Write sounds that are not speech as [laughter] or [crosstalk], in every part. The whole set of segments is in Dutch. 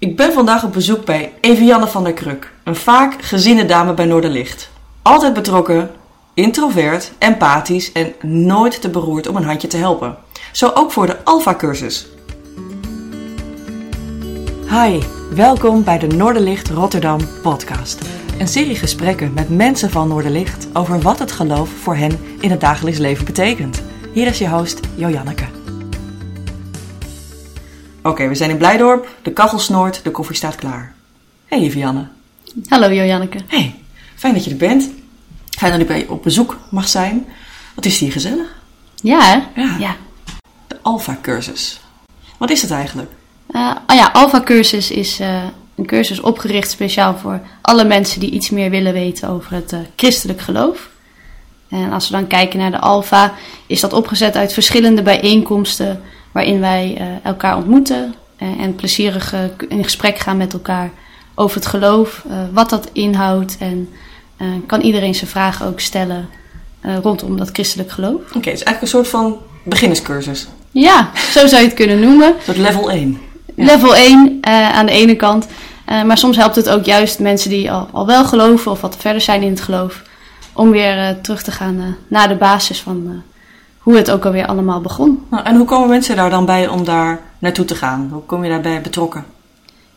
Ik ben vandaag op bezoek bij Evianne van der Kruk, een vaak geziene dame bij Noorderlicht. Altijd betrokken, introvert, empathisch en nooit te beroerd om een handje te helpen. Zo ook voor de Alpha-cursus. Hi, welkom bij de Noorderlicht Rotterdam podcast. Een serie gesprekken met mensen van Noorderlicht over wat het geloof voor hen in het dagelijks leven betekent. Hier is je host Jojanneke. Oké, we zijn in Blijdorp, de kachel snoort, de koffie staat klaar. Hey Evianne. Hallo Jojanneke. Hey, fijn dat je er bent. Fijn dat ik bij je op bezoek mag zijn. Wat is hier gezellig? Ja, hè? Ja. De Alpha-cursus. Wat is het eigenlijk? Uh, oh ja, Alpha Cursus is uh, een cursus opgericht speciaal voor alle mensen die iets meer willen weten over het uh, christelijk geloof. En als we dan kijken naar de Alpha, is dat opgezet uit verschillende bijeenkomsten waarin wij elkaar ontmoeten en plezierig in gesprek gaan met elkaar over het geloof, wat dat inhoudt en kan iedereen zijn vragen ook stellen rondom dat christelijk geloof. Oké, okay, het is eigenlijk een soort van beginnerscursus. Ja, zo zou je het kunnen noemen. Een soort level 1. Level 1 uh, aan de ene kant. Uh, maar soms helpt het ook juist mensen die al, al wel geloven of wat verder zijn in het geloof. Om weer uh, terug te gaan naar de basis van hoe het ook alweer allemaal begon. Nou, en hoe komen mensen daar dan bij om daar naartoe te gaan? Hoe kom je daarbij betrokken?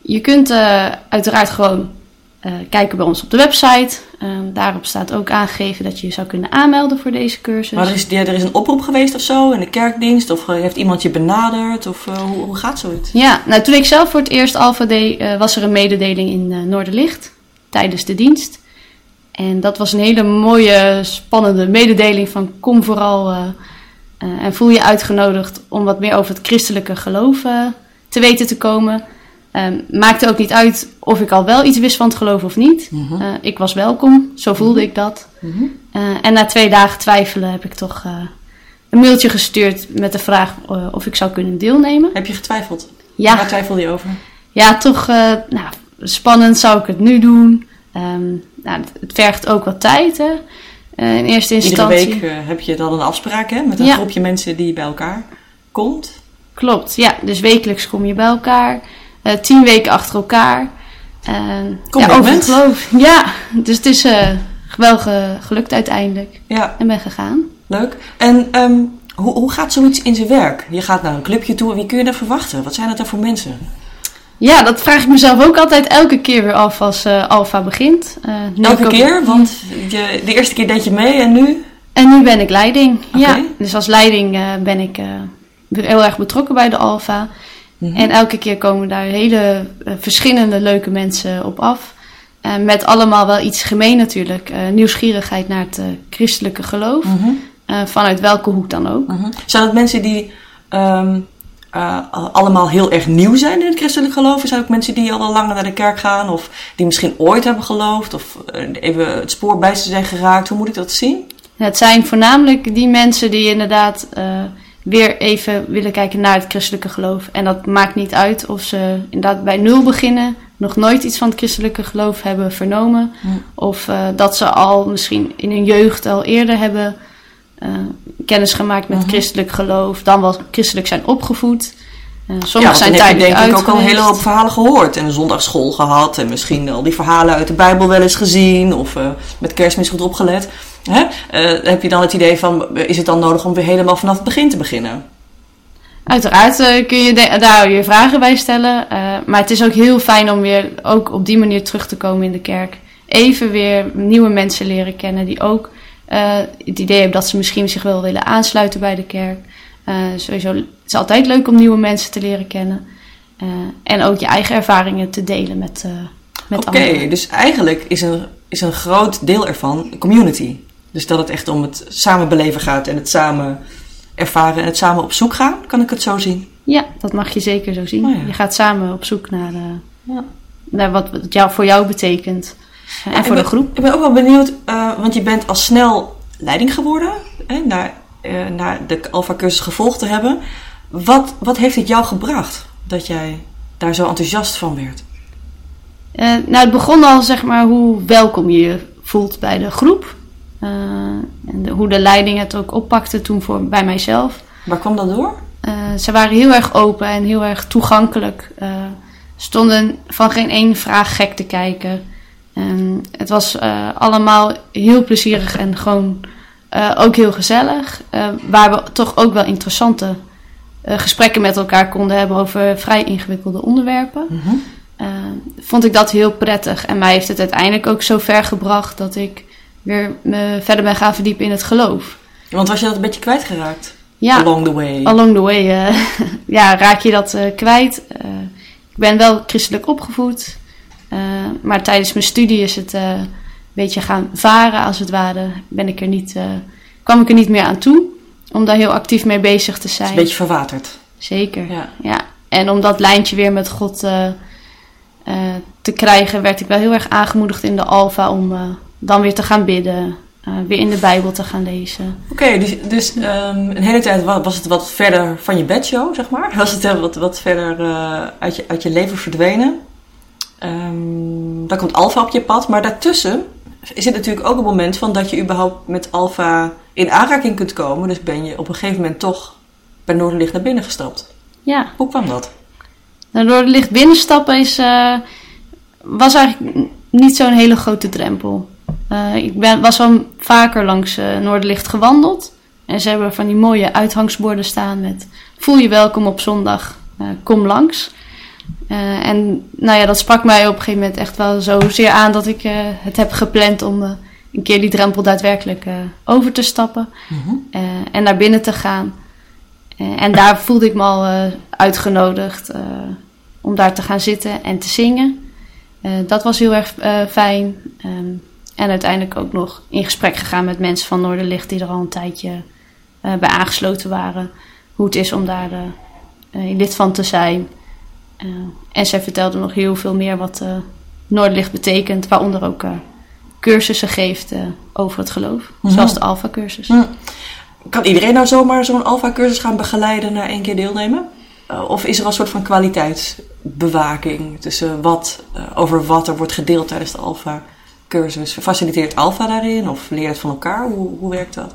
Je kunt uiteraard gewoon uh, kijken bij ons op de website. Uh, daarop staat ook aangegeven dat je je zou kunnen aanmelden voor deze cursus. Maar er is, er is een oproep geweest of zo in de kerkdienst? Of heeft iemand je benaderd? Of hoe, hoe, gaat zoiets? Ja, nou toen ik zelf voor het eerst Alpha deed, was er een mededeling in Noorderlicht tijdens de dienst. En dat was een hele mooie, spannende mededeling van kom vooral en voel je uitgenodigd om wat meer over het christelijke geloof te weten te komen. Um, maakte ook niet uit of ik al wel iets wist van het geloof of niet. Uh, ik was welkom, zo voelde Mhm. ik dat. Uh, en na twee dagen twijfelen heb ik toch een mailtje gestuurd met de vraag of ik zou kunnen deelnemen. Heb je getwijfeld? Ja. Waar twijfelde je over? Ja, toch nou, spannend. Zou ik het nu doen? Um, nou, het vergt ook wat tijd. Hè? In eerste instantie. Iedere week heb je dan een afspraak hè, met een ja. groepje mensen die bij elkaar komt. Klopt, ja. Dus wekelijks kom je bij elkaar. Uh, tien weken achter elkaar. Kom ja, over het geloof. [laughs] Ja, dus het is wel ge gelukt uiteindelijk. Ja. En ben gegaan. Leuk. En um, hoe, hoe gaat zoiets in zijn werk? Je gaat naar een clubje toe. Wie kun je daar verwachten? Wat zijn het dan voor mensen? Ja, dat vraag ik mezelf ook altijd elke keer weer af als uh, Alfa begint. Uh, elke keer? Want je, de eerste keer deed je mee en nu? En nu ben ik leiding. Okay. Ja, dus als leiding uh, ben ik heel erg betrokken bij de Alfa. Mm -hmm. En elke keer komen daar hele verschillende leuke mensen op af. Met allemaal wel iets gemeen natuurlijk. Nieuwsgierigheid naar het christelijke geloof. Mm -hmm. vanuit welke hoek dan ook. Mm -hmm. Zijn dat mensen die um, allemaal heel erg nieuw zijn in het christelijk geloof? Of zijn ook mensen die al langer naar de kerk gaan? Of die misschien ooit hebben geloofd? Of even het spoor bij ze zijn geraakt? Hoe moet ik dat zien? Het zijn voornamelijk die mensen die inderdaad weer even willen kijken naar het christelijke geloof. En dat maakt niet uit of ze inderdaad bij nul beginnen, nog nooit iets van het christelijke geloof hebben vernomen. Hm. Of uh, dat ze al misschien in hun jeugd al eerder hebben uh, kennis gemaakt met Mhm. christelijk geloof, dan wel christelijk zijn opgevoed. Uh, sommigen ja, zijn heb je tijdelijk denk ik ook al een hele hoop verhalen gehoord. En een zondagsschool gehad. En misschien al die verhalen uit de Bijbel wel eens gezien. Of uh, met kerstmis goed opgelet. Hè? Uh, heb je dan het idee van, is het dan nodig om weer helemaal vanaf het begin te beginnen? Uiteraard kun je daar je vragen bij stellen. Maar het is ook heel fijn om weer ook op die manier terug te komen in de kerk. Even weer nieuwe mensen leren kennen die ook uh, het idee hebben dat ze misschien zich wel willen aansluiten bij de kerk. sowieso, het is altijd leuk om nieuwe mensen te leren kennen. en ook je eigen ervaringen te delen met, met Oké, anderen. okay, dus eigenlijk is een, is een groot deel ervan community. Dus dat het echt om het samen beleven gaat en het samen ervaren en het samen op zoek gaan, kan ik het zo zien? Ja, dat mag je zeker zo zien. Oh ja. Je gaat samen op zoek naar, ja. naar wat jou, voor jou betekent. En ik voor ben, de groep. Ik ben ook wel benieuwd, uh, want je bent al snel leiding geworden, hè, naar, naar de Alpha-cursus gevolgd te hebben. Wat, wat heeft het jou gebracht dat jij daar zo enthousiast van werd? Uh, nou, het begon al, zeg maar, hoe welkom je je voelt bij de groep. En de, hoe de leiding het ook oppakte toen voor, bij mijzelf. Waar kwam dat door? Ze waren heel erg open en heel erg toegankelijk. stonden van geen één vraag gek te kijken. En het was eh, allemaal heel plezierig en gewoon eh, ook heel gezellig. eh, waar we toch ook wel interessante eh, gesprekken met elkaar konden hebben over vrij ingewikkelde onderwerpen. Mhm. Eh, vond ik dat heel prettig. En mij heeft het uiteindelijk ook zo ver gebracht dat ik weer me verder ben gaan verdiepen in het geloof. Want was je dat een beetje kwijtgeraakt? Ja, Along the way. along the way [laughs] ja, raak je dat kwijt. Ik ben wel christelijk opgevoed. Eh, maar tijdens mijn studie is het eh, een beetje gaan varen, als het ware. Ben ik er niet, eh, kwam ik er niet meer aan toe om daar heel actief mee bezig te Het is zijn. een beetje verwaterd. Zeker. Ja. Ja, en om dat lijntje weer met God te krijgen, werd ik wel heel erg aangemoedigd in de Alfa om dan weer te gaan bidden, weer in de Bijbel te gaan lezen. Oké, dus, dus ehm, een hele tijd wa- was het wat verder van je bedshow, zeg maar. [laughs] Was het wat, wat verder uit, je, uit je leven verdwenen. Ehm, dan komt Alfa op je pad, maar daartussen zit natuurlijk ook een moment van dat je überhaupt met Alfa in aanraking kunt komen. Dus ben je op een gegeven moment toch bij Noorderlicht naar binnen gestapt. Ja, Hoe kwam dat? nou, door het licht binnenstappen is, eh, was eigenlijk niet zo'n hele grote drempel. Eh, ik ben, was al vaker langs eh Noorderlicht gewandeld. En ze hebben van die mooie uithangsborden staan met voel je welkom op zondag, kom langs. Eh, en nou ja, dat sprak mij op een gegeven moment echt wel zozeer aan dat ik eh, het heb gepland om eh, een keer die drempel daadwerkelijk over te stappen Mhm. en naar binnen te gaan. En daar voelde ik me al uitgenodigd om daar te gaan zitten en te zingen. Dat was heel erg fijn. Ehm, en uiteindelijk ook nog in gesprek gegaan met mensen van Noorderlicht die er al een tijdje bij aangesloten waren. Hoe het is om daar lid van te zijn. Eh, en zij vertelde nog heel veel meer wat eh Noorderlicht betekent, waaronder ook eh, cursussen geeft over het geloof. Mhm. Zoals de Alpha-cursus. Hm. Kan iedereen nou zomaar zo'n Alfa-cursus gaan begeleiden na één keer deelnemen? Of is er een soort van kwaliteitsbewaking tussen wat, over wat er wordt gedeeld tijdens de Alfa-cursus? Faciliteert Alfa daarin of leer je het van elkaar? Hoe, hoe werkt dat?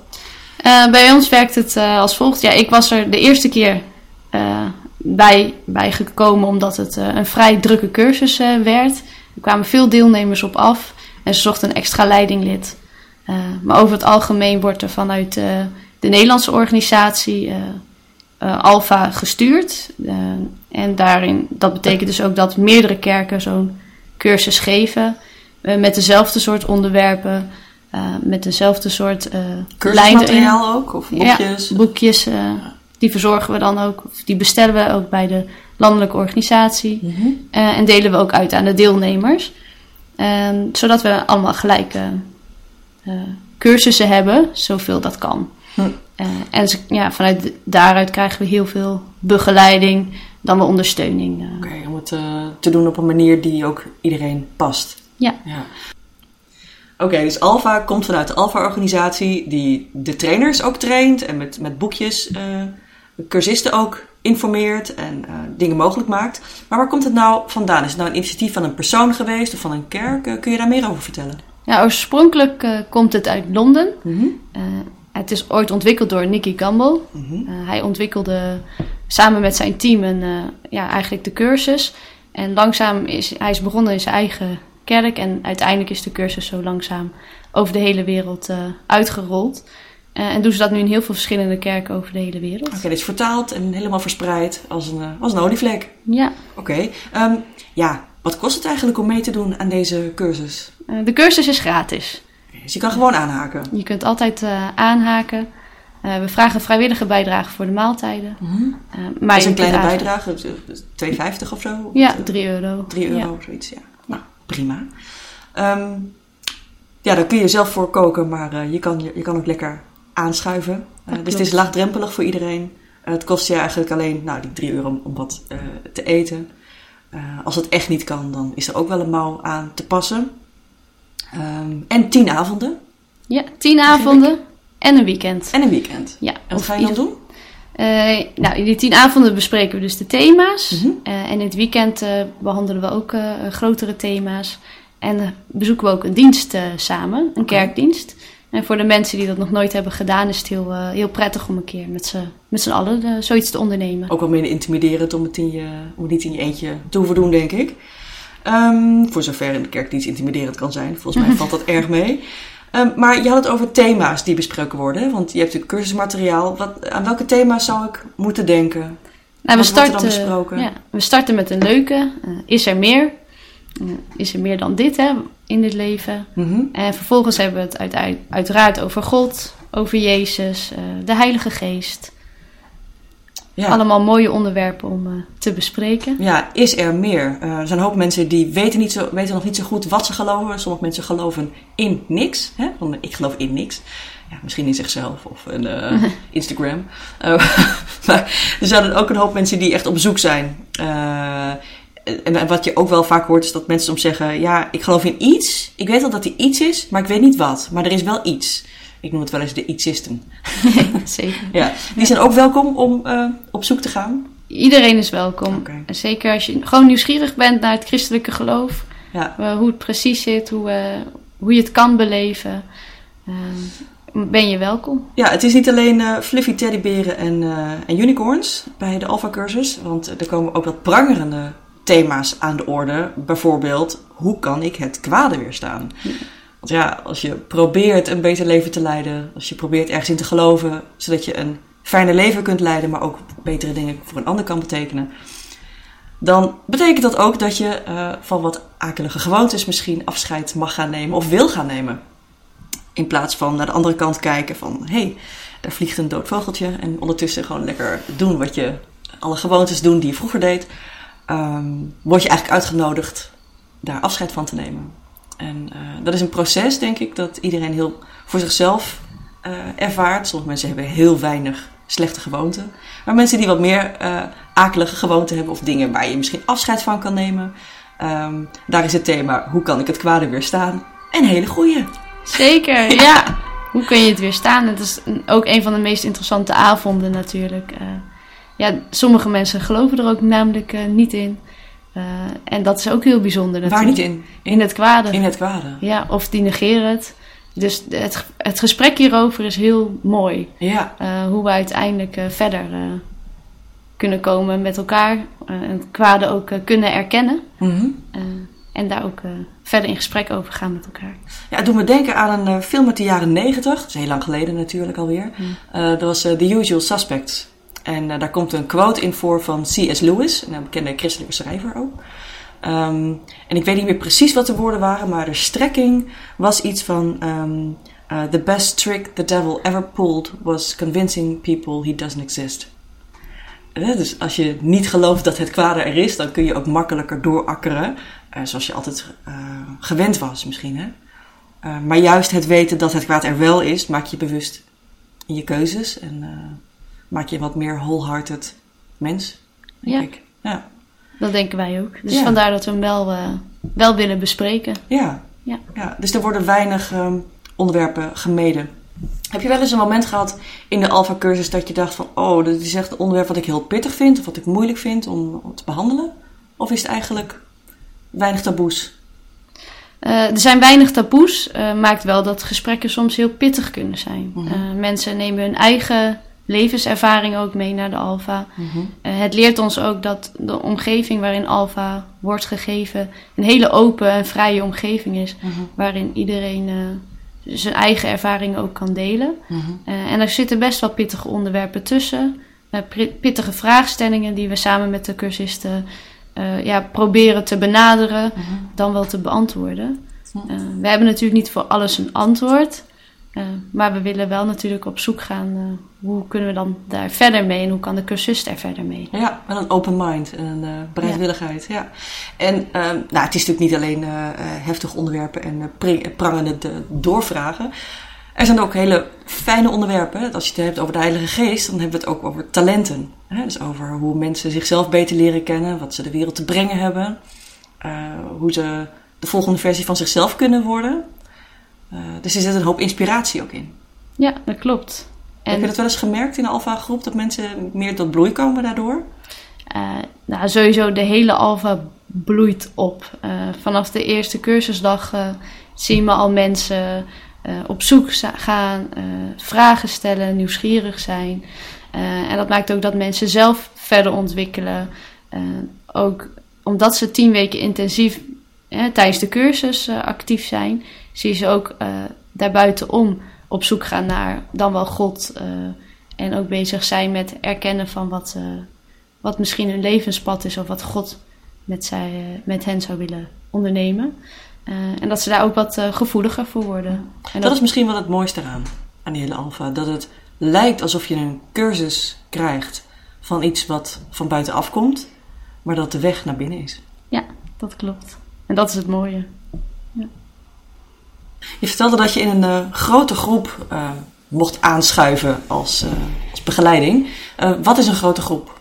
Uh, bij ons werkt het uh, als volgt. Ja, ik was er de eerste keer uh, bij, bij gekomen omdat het uh, een vrij drukke cursus uh, werd. Er kwamen veel deelnemers op af en ze zochten een extra leidinglid. Uh, maar over het algemeen wordt er vanuit de Nederlandse organisatie uh, Alfa gestuurd. en daarin, dat betekent dus ook dat meerdere kerken zo'n cursus geven met dezelfde soort onderwerpen. Met dezelfde soort Cursusmateriaal ook? Of boekjes? Ja, boekjes. Die verzorgen we dan ook. Die bestellen we ook bij de landelijke organisatie. Mm -hmm. en delen we ook uit aan de deelnemers. zodat we allemaal gelijke cursussen hebben, zoveel dat kan. Hm. en ja, vanuit daaruit krijgen we heel veel begeleiding, dan wel ondersteuning. Oké, okay, om het te doen op een manier die ook iedereen past. Ja. ja. Oké, okay, dus Alpha komt vanuit de Alpha-organisatie die de trainers ook traint en met, met boekjes uh, cursisten ook informeert en uh, dingen mogelijk maakt. Maar waar komt het nou vandaan? Is het nou een initiatief van een persoon geweest of van een kerk? Uh, kun je daar meer over vertellen? Ja, oorspronkelijk komt het uit Londen. Mm -hmm. het is ooit ontwikkeld door Nicky Campbell. Mm -hmm. hij ontwikkelde samen met zijn team een, ja, eigenlijk de cursus. En langzaam is hij is begonnen in zijn eigen kerk. En uiteindelijk is de cursus zo langzaam over de hele wereld uitgerold. Uh, en doen ze dat nu in heel veel verschillende kerken over de hele wereld. Oké, okay, dit is vertaald en helemaal verspreid als een, uh, als een olievlek. Ja. Oké. Okay. Um, ja, wat kost het eigenlijk om mee te doen aan deze cursus? de cursus is gratis. Dus je kan gewoon aanhaken? Je kunt altijd aanhaken. we vragen vrijwillige bijdrage voor de maaltijden. Mm -hmm. maar dat is een kleine dus bijdrage, 2,50 of zo? Ja, 3 euro. 3 euro, ja. zoiets, ja. Nou, prima. Um, ja, daar kun je zelf voor koken, maar je, kan, je, je, kan ook lekker aanschuiven. Uh, dus het is laagdrempelig voor iedereen. Uh, het kost je eigenlijk alleen nou, die 3 euro om wat te eten. als het echt niet kan, dan is er ook wel een mouw aan te passen. Um, en 10 avonden. Ja, 10 avonden en een weekend. En een weekend. Ja. En wat ga je dan doen? Nou, in die tien avonden bespreken we dus de thema's. Mhm. Mm -hmm. uh, en in het weekend behandelen we ook grotere thema's. En bezoeken we ook een dienst samen, een Okay. kerkdienst. En voor de mensen die dat nog nooit hebben gedaan, is het heel, eh, heel prettig om een keer met z'n, met z'n allen eh, zoiets te ondernemen. Ook wel minder intimiderend om het, in je, om het niet in je eentje te hoeven doen, denk ik. Ehm, voor zover in de kerk iets intimiderend kan zijn. Volgens mij [laughs] valt dat erg mee. Ehm, maar je had het over thema's die besproken worden. Want je hebt natuurlijk cursusmateriaal. Wat, aan welke thema's zou ik moeten denken? Nou, we, starten, ja, we starten met een leuke. eh, is er meer? Is er meer dan dit hè, in dit leven? Mhm. En vervolgens hebben we het uit, uit- uiteraard over God, over Jezus, eh, de Heilige Geest. Ja. Allemaal mooie onderwerpen om eh, te bespreken. Ja, is er meer? Eh, er zijn een hoop mensen die weten, niet zo, weten nog niet zo goed wat ze geloven. Sommige mensen geloven in niks. Hè? Van, ik geloof in niks. Ja, misschien in zichzelf of in [laughs] Instagram. [laughs] Maar er zijn ook een hoop mensen die echt op zoek zijn. En wat je ook wel vaak hoort is dat mensen soms zeggen... Ja, ik geloof in iets. Ik weet al dat er iets is, maar ik weet niet wat. Maar er is wel iets. Ik noem het wel eens de ietsisten. [laughs] Zeker. Ja, die zijn ook welkom om eh, op zoek te gaan. Iedereen is welkom. Zeker als je gewoon nieuwsgierig bent naar het christelijke geloof. Ja, hoe het precies zit, hoe, eh, hoe je het kan beleven. eh, ben je welkom. Ja, het is niet alleen eh, fluffy teddyberen en, en unicorns bij de Alpha-cursus. Want er komen ook wat prangerende thema's aan de orde. Bijvoorbeeld, hoe kan ik het kwade weerstaan? Want ja, als je probeert een beter leven te leiden, als je probeert ergens in te geloven, zodat je een fijner leven kunt leiden, maar ook betere dingen voor een ander kan betekenen, dan betekent dat ook dat je eh, van wat akelige gewoontes misschien afscheid mag gaan nemen of wil gaan nemen. In plaats van naar de andere kant kijken van, hé, hey, daar vliegt een dood vogeltje. En ondertussen gewoon lekker doen wat je, alle gewoontes doen die je vroeger deed. Ehm, word je eigenlijk uitgenodigd daar afscheid van te nemen. En eh, dat is een proces, denk ik, dat iedereen heel voor zichzelf eh, ervaart. Sommige mensen hebben heel weinig slechte gewoonten. Maar mensen die wat meer eh, akelige gewoonten hebben of dingen waar je misschien afscheid van kan nemen. ehm, daar is het thema, hoe kan ik het kwade weerstaan? Een hele goeie. Zeker, [laughs] ja. Hoe kun je het weerstaan? Het is ook een van de meest interessante avonden natuurlijk. Ja, sommige mensen geloven er ook namelijk eh, niet in. Eh, en dat is ook heel bijzonder Waar natuurlijk. niet in? In het kwade. In het kwade. Ja, of die negeren het. Dus het, het gesprek hierover is heel mooi. Ja, Eh, hoe we uiteindelijk verder kunnen komen met elkaar. en het kwade ook kunnen erkennen. Mhm. en daar ook verder in gesprek over gaan met elkaar. ja, het doet me denken aan een film uit de jaren negentig. Dat is heel lang geleden natuurlijk alweer. Dat was The Usual Suspects. En eh, daar komt een quote in voor van C.S. Lewis, een bekende christelijke schrijver ook. Ehm, en ik weet niet meer precies wat de woorden waren, maar de strekking was iets van... ehm, eh, the best trick the devil ever pulled was convincing people he doesn't exist. Eh, Dus als je niet gelooft dat het kwade er is, dan kun je ook makkelijker doorakkeren. zoals je altijd gewend was misschien. Hè? Maar juist het weten dat het kwaad er wel is, maakt je bewust in je keuzes. En maak je een wat meer wholehearted mens, denk Ja. ik. Ja. Dat denken wij ook. Dus Ja. vandaar dat we hem wel, eh, wel willen bespreken. Ja. Ja. ja. Dus er worden weinig ehm, onderwerpen gemeden. Heb je wel eens een moment gehad in de Alpha-cursus dat je dacht van... oh, dit is echt een onderwerp wat ik heel pittig vind... of wat ik moeilijk vind om, om te behandelen? Of is het eigenlijk weinig taboes? Eh, er zijn weinig taboes, eh, maakt wel dat gesprekken soms heel pittig kunnen zijn. Mhm. Mensen nemen hun eigen levenservaring ook mee naar de Alfa. Eh, het leert ons ook dat de omgeving waarin Alfa wordt gegeven een hele open en vrije omgeving is, waarin iedereen eh, zijn eigen ervaring ook kan delen. Eh, en er zitten best wel pittige onderwerpen tussen, pittige vraagstellingen die we samen met de cursisten ja, proberen te benaderen, dan wel te beantwoorden. Mhm. We hebben natuurlijk niet voor alles een antwoord. Eh, maar we willen wel natuurlijk op zoek gaan. eh, hoe kunnen we dan daar verder mee en hoe kan de cursist er verder mee? Ja, met een open mind en een eh, bereidwilligheid. Ja. En ehm, nou, het is natuurlijk niet alleen heftige onderwerpen en prangende de- doorvragen. Er zijn ook hele fijne onderwerpen. Als je het hebt over de Heilige Geest, dan hebben we het ook over talenten. Hè? Dus over hoe mensen zichzelf beter leren kennen, wat ze de wereld te brengen hebben, hoe ze de volgende versie van zichzelf kunnen worden. Eh, dus er zit een hoop inspiratie ook in. Ja, dat klopt. Heb En je dat wel eens gemerkt in de Alpha-groep, dat mensen meer tot bloei komen daardoor? eh, nou, sowieso de hele Alfa bloeit op. Eh, vanaf de eerste cursusdag zien we al mensen op zoek gaan, vragen stellen, nieuwsgierig zijn. En dat maakt ook dat mensen zelf verder ontwikkelen. Ook omdat ze tien weken intensief tijdens de cursus actief zijn, zie je ze ook eh daarbuitenom op zoek gaan naar dan wel God. eh, en ook bezig zijn met erkennen van wat, eh, wat misschien hun levenspad is of wat God met, zij, met hen zou willen ondernemen. En dat ze daar ook wat gevoeliger voor worden. En Dat is misschien wel het mooiste eraan, aan die hele alfa. Dat het lijkt alsof je een cursus krijgt van iets wat van buitenaf komt, maar dat de weg naar binnen is. dat klopt. En dat is het mooie. Je vertelde dat je in een eh, grote groep eh, mocht aanschuiven als, eh, als begeleiding. Wat is een grote groep?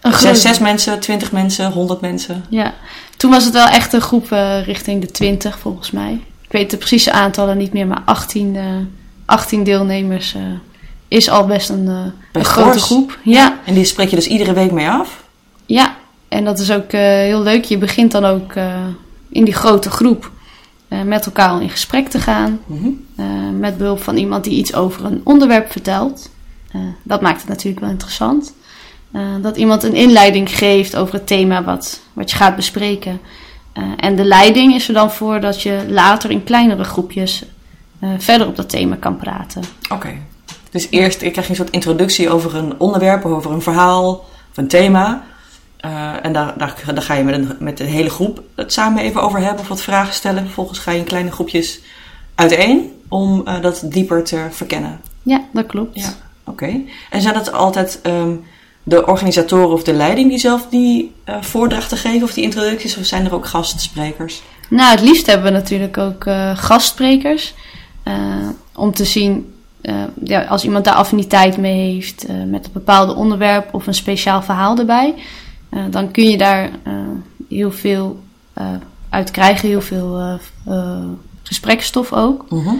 Een Zes, grote- zes mensen, twintig mensen, honderd mensen? Ja, toen was het wel echt een groep richting de 20 volgens mij. Ik weet de precieze aantallen niet meer, maar 18, eh 18 deelnemers is al best een, een grote groep. Ja, En die spreek je dus iedere week mee af? ja, en dat is ook heel leuk. Je begint dan ook in die grote groep eh, met elkaar in gesprek te gaan. Mhm. eh, met behulp van iemand die iets over een onderwerp vertelt. Eh, dat maakt het natuurlijk wel interessant. Dat iemand een inleiding geeft over het thema wat, wat je gaat bespreken. En de leiding is er dan voor dat je later in kleinere groepjes verder op dat thema kan praten. Oké. Dus eerst krijg je een soort introductie over een onderwerp, of over een verhaal of een thema. Eh, en daar, daar, daar ga je met, een, met hele groep het samen even over hebben of wat vragen stellen. Vervolgens ga je in kleine groepjes uiteen om eh, dat dieper te verkennen. Ja, dat klopt. Ja. Oké. En zijn dat altijd ehm, de organisatoren of de leiding die zelf die eh, voordrachten geven of die introducties? Of zijn er ook gastsprekers? Nou, het liefst hebben we natuurlijk ook gastsprekers. om te zien, ja, als iemand daar affiniteit mee heeft met een bepaald onderwerp of een speciaal verhaal erbij, dan kun je daar eh, heel veel eh, uit krijgen, heel veel eh eh, gesprekstof ook. Mhm.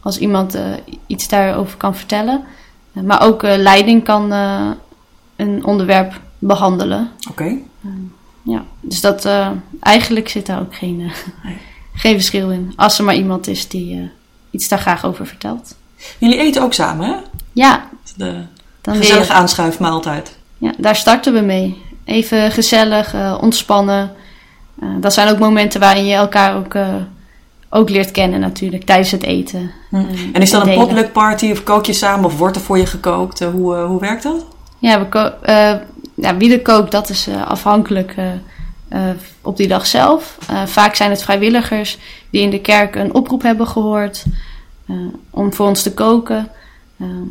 Als iemand eh, iets daarover kan vertellen. Eh, maar ook eh, leiding kan eh, een onderwerp behandelen. Oké. Ja, dus dat eh, eigenlijk zit daar ook geen, eh, [laughs] geen verschil in. Als er maar iemand is die eh, iets daar graag over vertelt. Jullie eten ook samen, hè? Ja, De dan gezellige aanschuifmaaltijd. ja, daar starten we mee. Even gezellig, eh, ontspannen. Eh, dat zijn ook momenten waarin je elkaar ook, eh, ook leert kennen natuurlijk, tijdens het eten. Hm. En is dat een potluck party of kook je samen of wordt er voor je gekookt? Hoe, hoe werkt dat? Ja, we ja, wie er kookt, dat is afhankelijk op die dag zelf. Vaak zijn het vrijwilligers die in de kerk een oproep hebben gehoord eh, om voor ons te koken.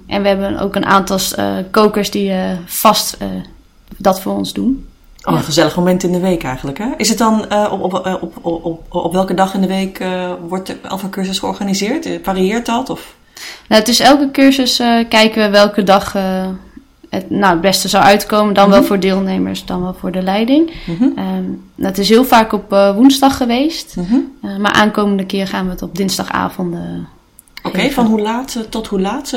En we hebben ook een aantal kokers die vast dat voor ons doen. Oh, een gezellig moment in de week eigenlijk, hè? Is het dan eh, op, op, eh, op, op, op, op welke dag in de week eh, wordt de Alpha cursus georganiseerd? Varieert dat? Of? Nou, tussen elke cursus kijken we welke dag het nou, het beste zou uitkomen. Dan wel Mhm. voor deelnemers, dan wel voor de leiding. Nou, het is heel vaak op woensdag geweest. Mhm. Maar aankomende keer gaan we het op dinsdagavonden. Oké, van hoe laat tot hoe laat?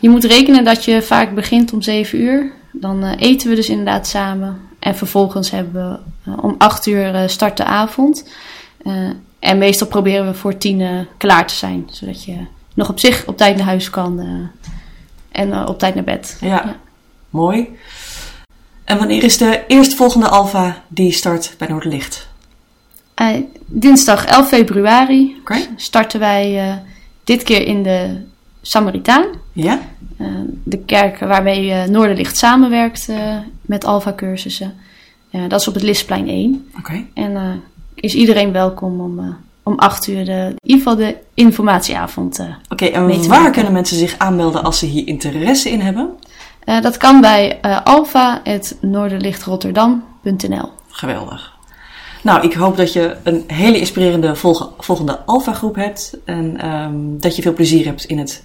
Je moet rekenen dat je vaak begint om 7 uur. Dan eh, eten we dus inderdaad samen. En vervolgens hebben we eh, om 8 uur eh, start de avond. En meestal proberen we voor 10 eh, klaar te zijn. Zodat je nog op zich op tijd naar huis kan. en op tijd naar bed. Ja. Ja. mooi. En wanneer is de eerstvolgende Alpha die start bij Noorderlicht? Dinsdag 11 februari starten wij dit keer in de Samaritaan. Ja? Eh, de kerk waarmee eh, Noorderlicht samenwerkt eh, met Alpha-cursussen. Eh, dat is op het Lisplein 1. Oké. En is iedereen welkom om, om 8 uur de, in ieder geval de informatieavond. Oké, en waar maken. kunnen mensen zich aanmelden als ze hier interesse in hebben? Dat kan bij alpha.noorderlichtrotterdam.nl Geweldig. Nou, ik hoop dat je een hele inspirerende volge- volgende Alpha-groep hebt. En ehm, dat je veel plezier hebt in het